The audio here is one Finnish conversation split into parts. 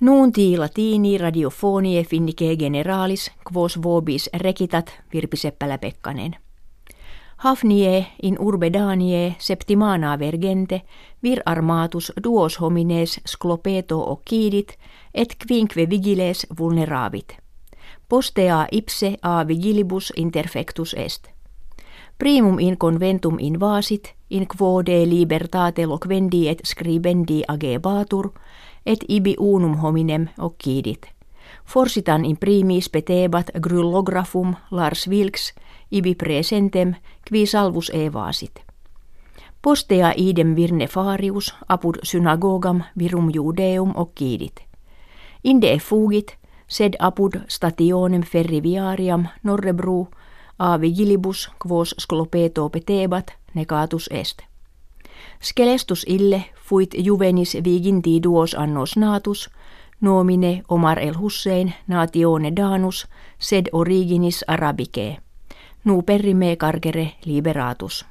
Nuunti latini radiofonie finnike generalis quos vobis recitat Virpi Seppälä-Pekkanen. Hafnie in urbe Danie septimana vergente vir armatus duos homines sclopeto occidit et quinque vigiles vulneravit. Postea ipse a vigilibus interfectus est. Primum in conventum invasit, in quo de libertate loquendi et scribendi agebatur, et ibi unum hominem occidit. Forsitan in primis petebat gryllographum Lars Wilks ibi presentem qui salvus evasit. Postea idem virne farius apud synagogam virum judeum occidit. Inde fugit, sed apud stationem ferriviariam norrebru a vigilibus quos sclopeto petebat negatus est. Skelestus ille fuit juvenis viginti duos annos natus, nomine Omar el Hussein natione danus, sed originis arabicae. Nu perrime cargere liberatus.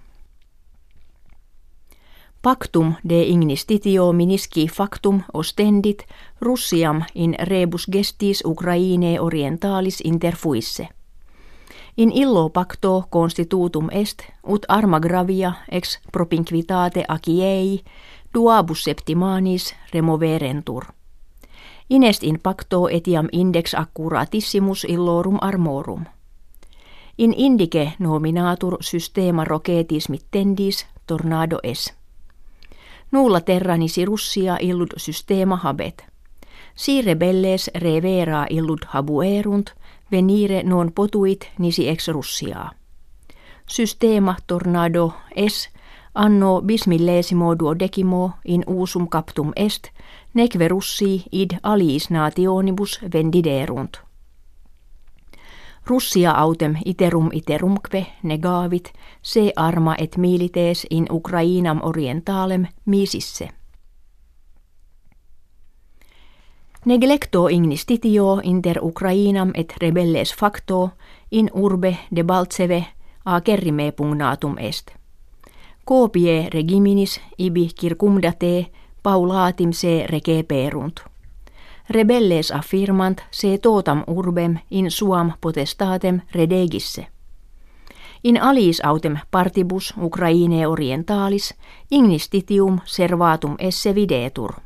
Pactum de ignistitio minisci factum ostendit Russiam in rebus gestis Ukraine orientalis interfuisse. In illo pacto constitutum est, ut arma gravia ex propinquitate aciei duabus septimanis removerentur. Inest in pacto etiam index accuratissimus illorum armorum. In indice nominatur systema rocetis mittendis tornado es. Nulla terranisi Russia illud systema habet. Si rebelles revera illud habuerunt, venire non potuit nisi ex Russia. Systema tornado es anno bismillesimo duodecimo in usum captum est, neque Russi id aliis nationibus vendiderunt. Russia autem iterum iterumque negavit se arma et milites in Ukrainam orientalem misisse. Neglecto ignistitio inter Ukrainam et rebelles facto in urbe de Baltseve a kerrime pugnatum est. Copie regiminis ibi circumdate paulatim se receperunt. Rebelles affirmant se totam urbem in suam potestatem redegisse. In alis autem partibus Ukraine orientalis ignistitium servatum esse videtur.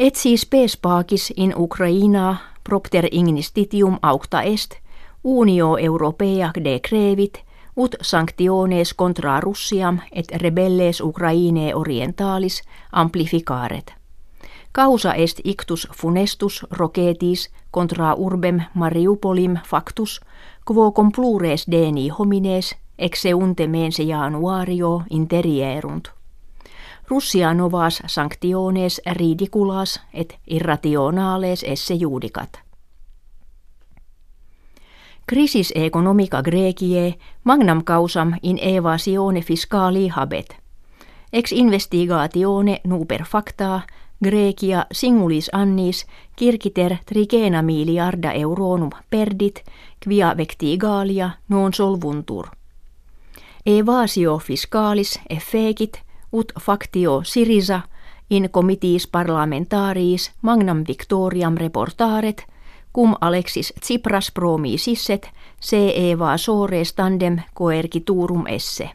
Et siis pespaakis in Ukraina propter ignistitium aucta est, unio europea decrevit, ut sanctiones contra Russiam et rebelles Ukraine orientalis amplificaret. Causa est ictus funestus rocetis contra urbem Mariupolim factus, quo complures deni homines exeunte mense januario interierunt. Russia novas sanctiones ridiculas et irrationales esse judicat. Crisis economica Grekie magnam causam in evasione fiscali habet. Ex investigatione nuper facta Grecia singulis annis kirkiter trigena miliarda euronum perdit quia vectigalia non solvuntur. Evasio fiscalis effekit ut factio Sirisa in comitiis parlamentaris magnam victoriam reportaret, cum Alexis Tsipras promi sisset, se eva sore standem coerciturum esse.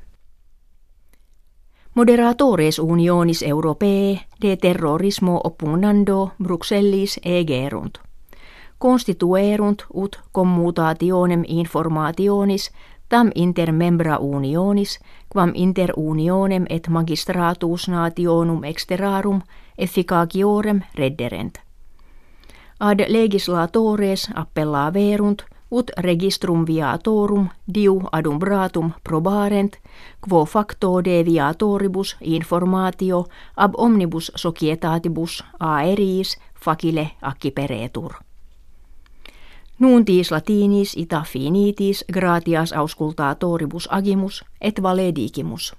Moderatores unionis europee de terrorismo oppugnando Bruxellis egerunt. Constituerunt ut commutationem informationis tam inter membra unionis, quam inter unionem et magistratus nationum exterarum efficaciorem redderent. Ad legislatores appellaverunt ut registrum viatorum diu adumbratum probarent, quo facto deviatoribus informatio ab omnibus societatibus aeris facile acciperetur. Nuuntis latinis ita finitis gratias auscultatoribus agimus et valedigimus.